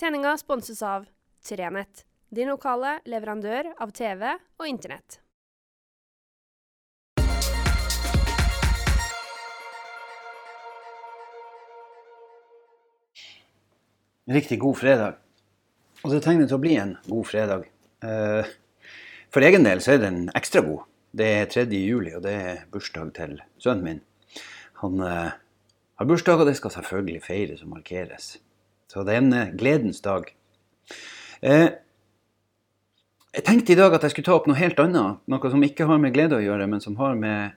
Sendinga sponses av Trenett, din lokale leverandør av TV og Internett. Riktig god fredag. Og det tegner til å bli en god fredag. Eh, For egen del så er den ekstra god. Det er 3. juli, og det er bursdag til sønnen min. Han eh, har bursdag, og det skal selvfølgelig feires og markeres. Så det er en eh, gledens dag. Eh, Jeg tenkte i dag at jeg skulle ta opp noe helt annet. Noe som ikke har med glede å gjøre, men som har med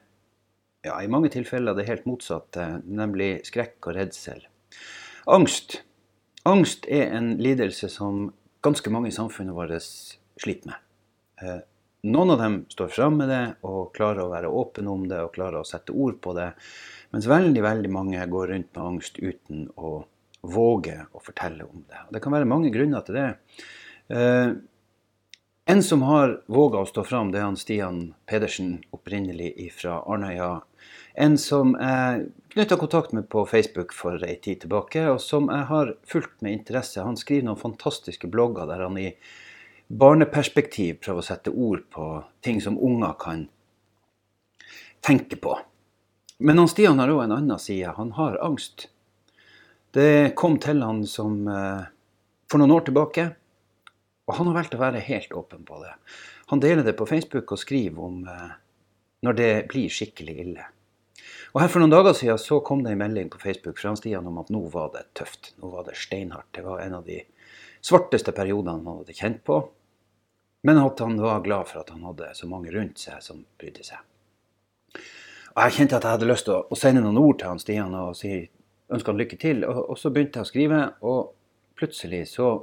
ja, i mange tilfeller det helt motsatte, nemlig skrekk og redsel. Angst. Angst er en lidelse som ganske mange i samfunnet vårt sliter med. Eh, Noen av dem står fram med det og klarer å være åpne om det og klarer å sette ord på det, mens veldig veldig mange går rundt med angst uten å våge å fortelle om det. Og det kan være mange grunner til det. Eh, En som har våga å stå fram, det er han Stian Pedersen, opprinnelig fra Arnøya. En som jeg knytta kontakt med på Facebook for ei tid tilbake, og som jeg har fulgt med interesse. Han skriver noen fantastiske blogger der han i barneperspektiv prøver å sette ord på ting som unger kan tenke på. Men han Stian har òg en annen side. Han har angst. Det kom til han som eh, for noen år tilbake. Og han har valgt å være helt åpen på det. Han deler det på Facebook og skriver om eh, når det blir skikkelig ille. Og her For noen dager siden så kom det en melding på Facebook fra Stian om at nå var det tøft. Nå var det steinhardt. Det var en av de svarteste periodene han hadde kjent på. Men at han var glad for at han hadde så mange rundt seg som brydde seg. Og Jeg kjente at jeg hadde lyst til å, sende noen ord til han Stian og si, ønske han lykke til. Og, og så begynte jeg å skrive, og plutselig så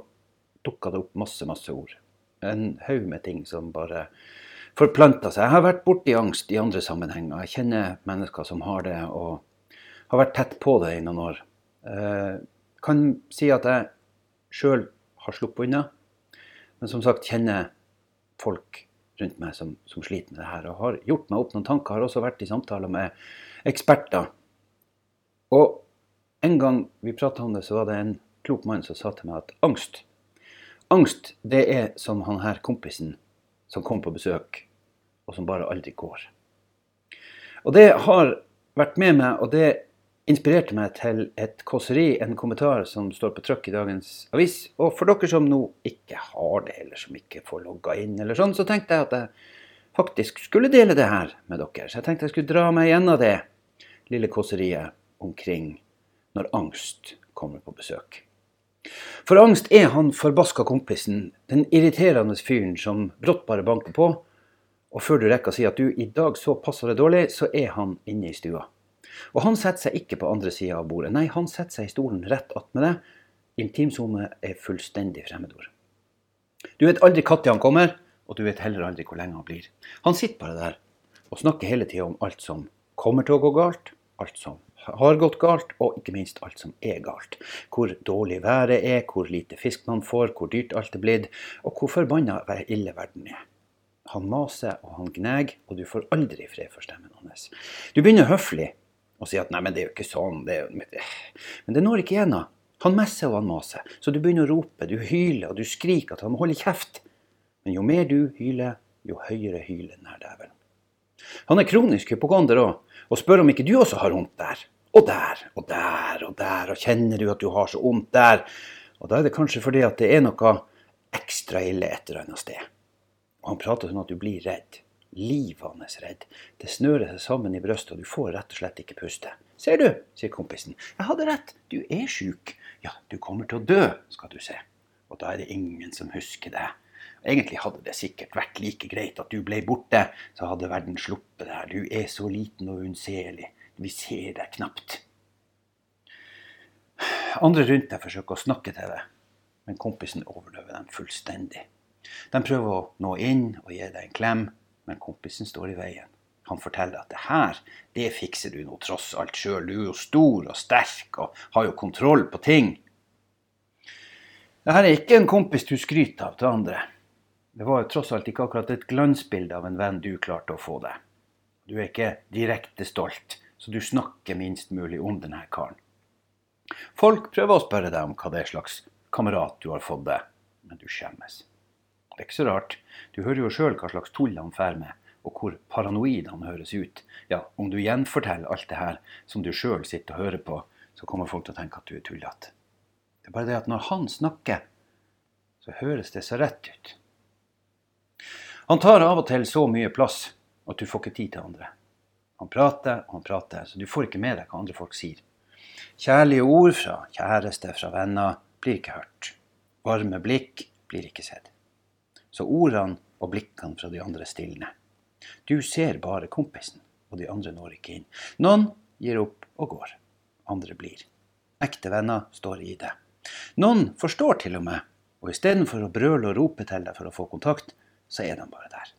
dukka det opp masse, masse ord. En haug med ting som bare forplanta seg. Jeg har vært borti angst i andre sammenhenger. Jeg kjenner mennesker som har det, og har vært tett på det i noen år. Eh, kan si at jeg sjøl har sluppet unna, men som sagt kjenner folk rundt meg som, som sliter med det her, og har gjort meg opp noen tanker. Har også vært i samtaler med eksperter. En gang vi prata om det, så var det en klok mann som sa til meg at angst Angst, det er som han her kompisen som kom på besøk, og som bare aldri går. Og det har vært med meg, og det inspirerte meg til et kåseri, en kommentar som står på trykk i dagens avis. Og for dere som nå ikke har det, eller som ikke får logga inn, eller sånn, så tenkte jeg at jeg faktisk skulle dele det her med dere. Så jeg tenkte jeg skulle dra meg gjennom det lille kåseriet omkring når angst kommer på besøk. For angst er han forbaska kompisen, den irriterende fyren som brått bare banker på, og før du rekker å si at du, i dag så passer det dårlig, så er han inne i stua. Og han setter seg ikke på andre sida av bordet, nei, han setter seg i stolen rett attmed deg. Intimsone er fullstendig fremmedord. Du vet aldri når han kommer, og du vet heller aldri hvor lenge han blir. Han sitter bare der og snakker hele tida om alt som kommer til å gå galt, alt som har gått galt, og ikke minst alt som er galt. Hvor dårlig været er, hvor lite fisk man får, hvor dyrt alt er blitt, og hvor forbanna ille verden er. Han maser og han gneger, og du får aldri fred for stemmen hans. Du begynner høflig å si at 'nei, men det er jo ikke sånn', det men det når ikke igjennom. Han messer og han maser, så du begynner å rope, du hyler og du skriker at han må holde kjeft. Men jo mer du hyler, jo høyere hyler denne dævelen. Han er kronisk hypokonder òg, og spør om ikke du også har vondt der. Og der og der og der, og kjenner du at du har så vondt der? Og da er det kanskje fordi at det er noe ekstra ille et eller annet sted. Og han prater sånn at du blir redd. Livende redd. Det snører seg sammen i brystet, og du får rett og slett ikke puste. Ser du, sier kompisen. Jeg hadde rett, du er sjuk. Ja, du kommer til å dø, skal du se. Og da er det ingen som husker det. Egentlig hadde det sikkert vært like greit at du ble borte, så hadde verden sluppet deg. Du er så liten og unnselig. Vi ser deg knapt. Andre rundt deg forsøker å snakke til deg, men kompisen overdøver dem fullstendig. De prøver å nå inn og gi deg en klem, men kompisen står i veien. Han forteller at det her, det fikser du nå tross alt sjøl. Du er jo stor og sterk og har jo kontroll på ting. Dette er ikke en kompis du skryter av til andre. Det var jo tross alt ikke akkurat et glansbilde av en venn du klarte å få deg. Du er ikke direkte stolt, så du snakker minst mulig om denne karen. Folk prøver å spørre deg om hva det er slags kamerat du har fått deg, men du skjemmes. Det er ikke så rart. Du hører jo sjøl hva slags tull han fer med, og hvor paranoid han høres ut. Ja, om du gjenforteller alt det her som du sjøl sitter og hører på, så kommer folk til å tenke at du er tullete. Det er bare det at når han snakker, så høres det så rett ut. Han tar av og til så mye plass at du får ikke tid til andre. Han prater og han prater, så du får ikke med deg hva andre folk sier. Kjærlige ord fra kjæreste, fra venner, blir ikke hørt. Varme blikk blir ikke sett. Så ordene og blikkene fra de andre stilner. Du ser bare kompisen, og de andre når ikke inn. Noen gir opp og går. Andre blir. Ekte venner står i det. Noen forstår til og med, og istedenfor å brøle og rope til deg for å få kontakt, så er de bare der.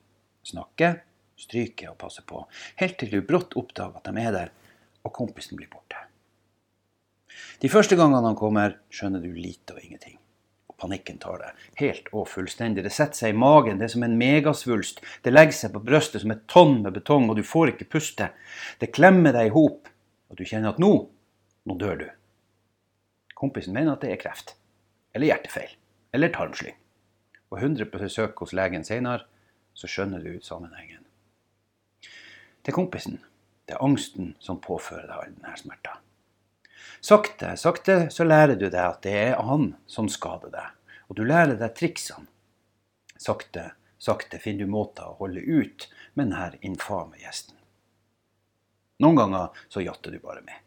Snakker, stryker og passer på, helt til du brått oppdager at de er der, og kompisen blir borte. De første gangene han kommer, skjønner du lite og ingenting Og panikken tar deg. Helt og fullstendig. Det setter seg i magen. Det er som en megasvulst. Det legger seg på brystet som et tonn med betong, og du får ikke puste. Det klemmer deg i hop, og du kjenner at nå, nå dør du. Kompisen mener at det er kreft. Eller hjertefeil. Eller tarmslyng. Og 100 besøk hos legen senere, så skjønner du sammenhengen. Er kompisen. Det er angsten som påfører deg all denne smerta. Sakte, sakte så lærer du deg at det er han som skader deg, og du lærer deg triksene. Sakte, sakte finner du måter å holde ut med denne infame gjesten. Noen ganger så jatter du bare med.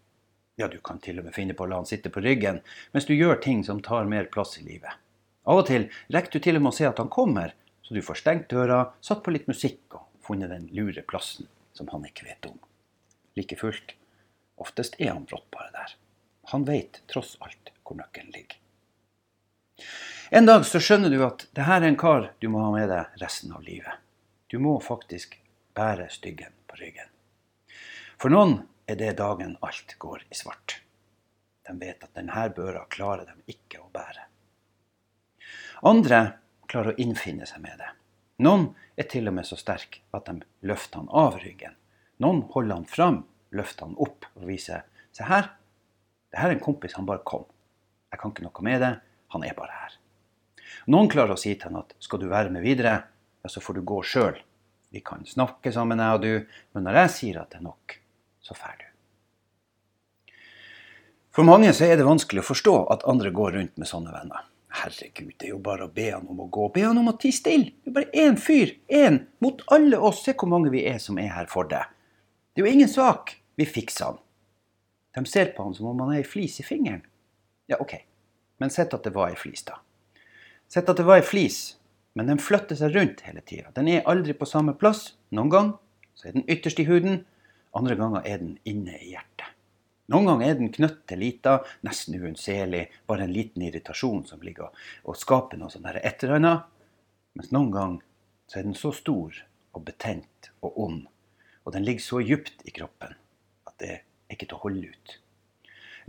Ja, du kan til og med finne på å la han sitte på ryggen mens du gjør ting som tar mer plass i livet. Av og til rekker du til og med å se at han kommer, så du får stengt døra, satt på litt musikk og funnet den lure plassen som han ikke vet om. Like fullt, oftest er han brått bare der. Han veit tross alt hvor nøkkelen ligger. En dag så skjønner du at det her er en kar du må ha med deg resten av livet. Du må faktisk bære styggen på ryggen. For noen er det dagen alt går i svart. De vet at denne børa klarer de ikke å bære. Andre klarer å innfinne seg med det. Noen er til og med så sterke at de løfter han av ryggen. Noen holder han fram, løfter han opp og viser Se her, det her er en kompis, han bare kom. Jeg kan ikke noe med det, han er bare her. Noen klarer å si til han at skal du være med videre, ja, så får du gå sjøl. Vi kan snakke sammen, jeg og du, men når jeg sier at det er nok, så drar du. For mange så er det vanskelig å forstå at andre går rundt med sånne venner. Herregud, det er jo bare å be han om å gå. Be han om å tie stille. Det er bare én fyr. Én mot alle oss. Se hvor mange vi er som er her for deg. Det er jo ingen sak. Vi fikser han. De ser på han som om han er ei flis i fingeren. Ja, OK, men sett at det var ei flis, da. Sett at det var ei flis, men den flytter seg rundt hele tida. Den er aldri på samme plass. Noen ganger så er den ytterst i huden, andre ganger er den inne i hjertet. Noen ganger er den knøttet lita, nesten uunnselig, bare en liten irritasjon som ligger og skaper noe sånn et eller annet. Mens noen ganger så er den så stor og betent og ond, og den ligger så djupt i kroppen at det er ikke til å holde ut.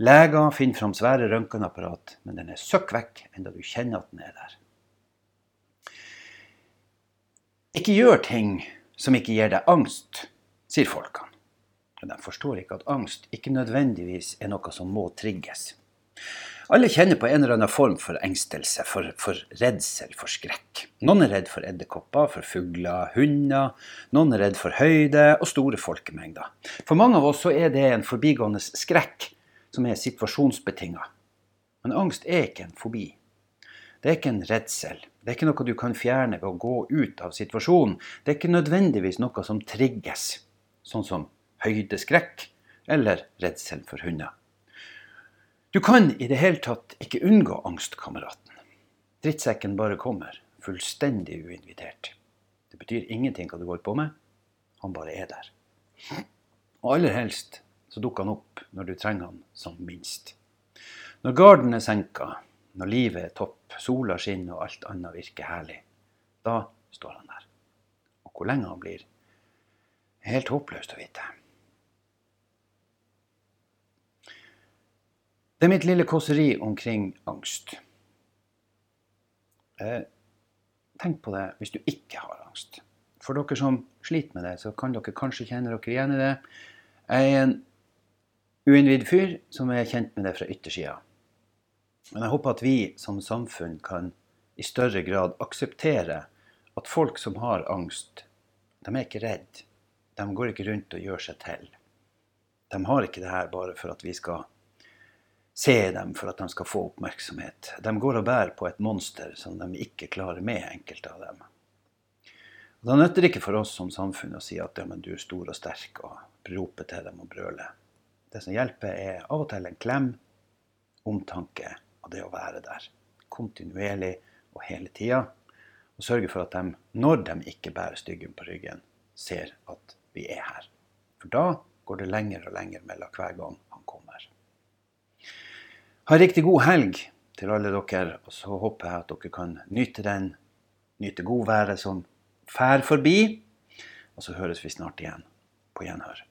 Leger finner fram svære røntgenapparat, men den er søkk vekk enda du kjenner at den er der. Ikke gjør ting som ikke gir deg angst, sier folkene. Men de forstår ikke at angst ikke nødvendigvis er noe som må trigges. Alle kjenner på en eller annen form for engstelse, for, for, redsel, for skrekk. Noen er redd for edderkopper, for fugler, hunder. Noen er redd for høyde og store folkemengder. For mange av oss er det en forbigående skrekk som er situasjonsbetinga. Men angst er ikke en fobi. Det er ikke en redsel. Det er ikke noe du kan fjerne ved å gå ut av situasjonen. Det er ikke nødvendigvis noe som trigges, sånn som høydeskrekk eller redsel for hunder. Du kan i det hele tatt ikke unngå angstkameraten. Drittsekken bare kommer, fullstendig uinvitert. Det betyr ingenting hva du holder på med. Han bare er der. Og aller helst så dukker han opp når du trenger han som minst. Når garden er senka, når livet er topp, sola skinner og alt annet virker herlig, da står han der. Og hvor lenge han blir, er helt håpløst å vite. Det er mitt lille kåseri omkring angst. Eh, tenk på det hvis du ikke har angst. For dere som sliter med det, så kan dere kanskje kjenne dere igjen i det. Jeg er en uinnvidd fyr som er kjent med det fra yttersida. Men jeg håper at vi som samfunn kan i større grad akseptere at folk som har angst, de er ikke redd. De går ikke rundt og gjør seg til. De har ikke det her bare for at vi skal se dem, for at de skal få oppmerksomhet. De går og bærer på et monster som de ikke klarer med, enkelte av dem. Og Da nytter det ikke for oss som samfunn å si at ja, du er stor og sterk, og rope til dem og brøle. Det som hjelper, er av og til en klem, omtanke og det å være der. Kontinuerlig og hele tida. Og sørge for at de, når de ikke bærer styggen på ryggen, ser at vi er her. For da går det lenger og lenger mellom hver gang han kommer. Ha riktig god helg til alle dere, og så håper jeg at dere kan nyte den. Nyte godværet som fær forbi. Og så høres vi snart igjen. På gjenhør.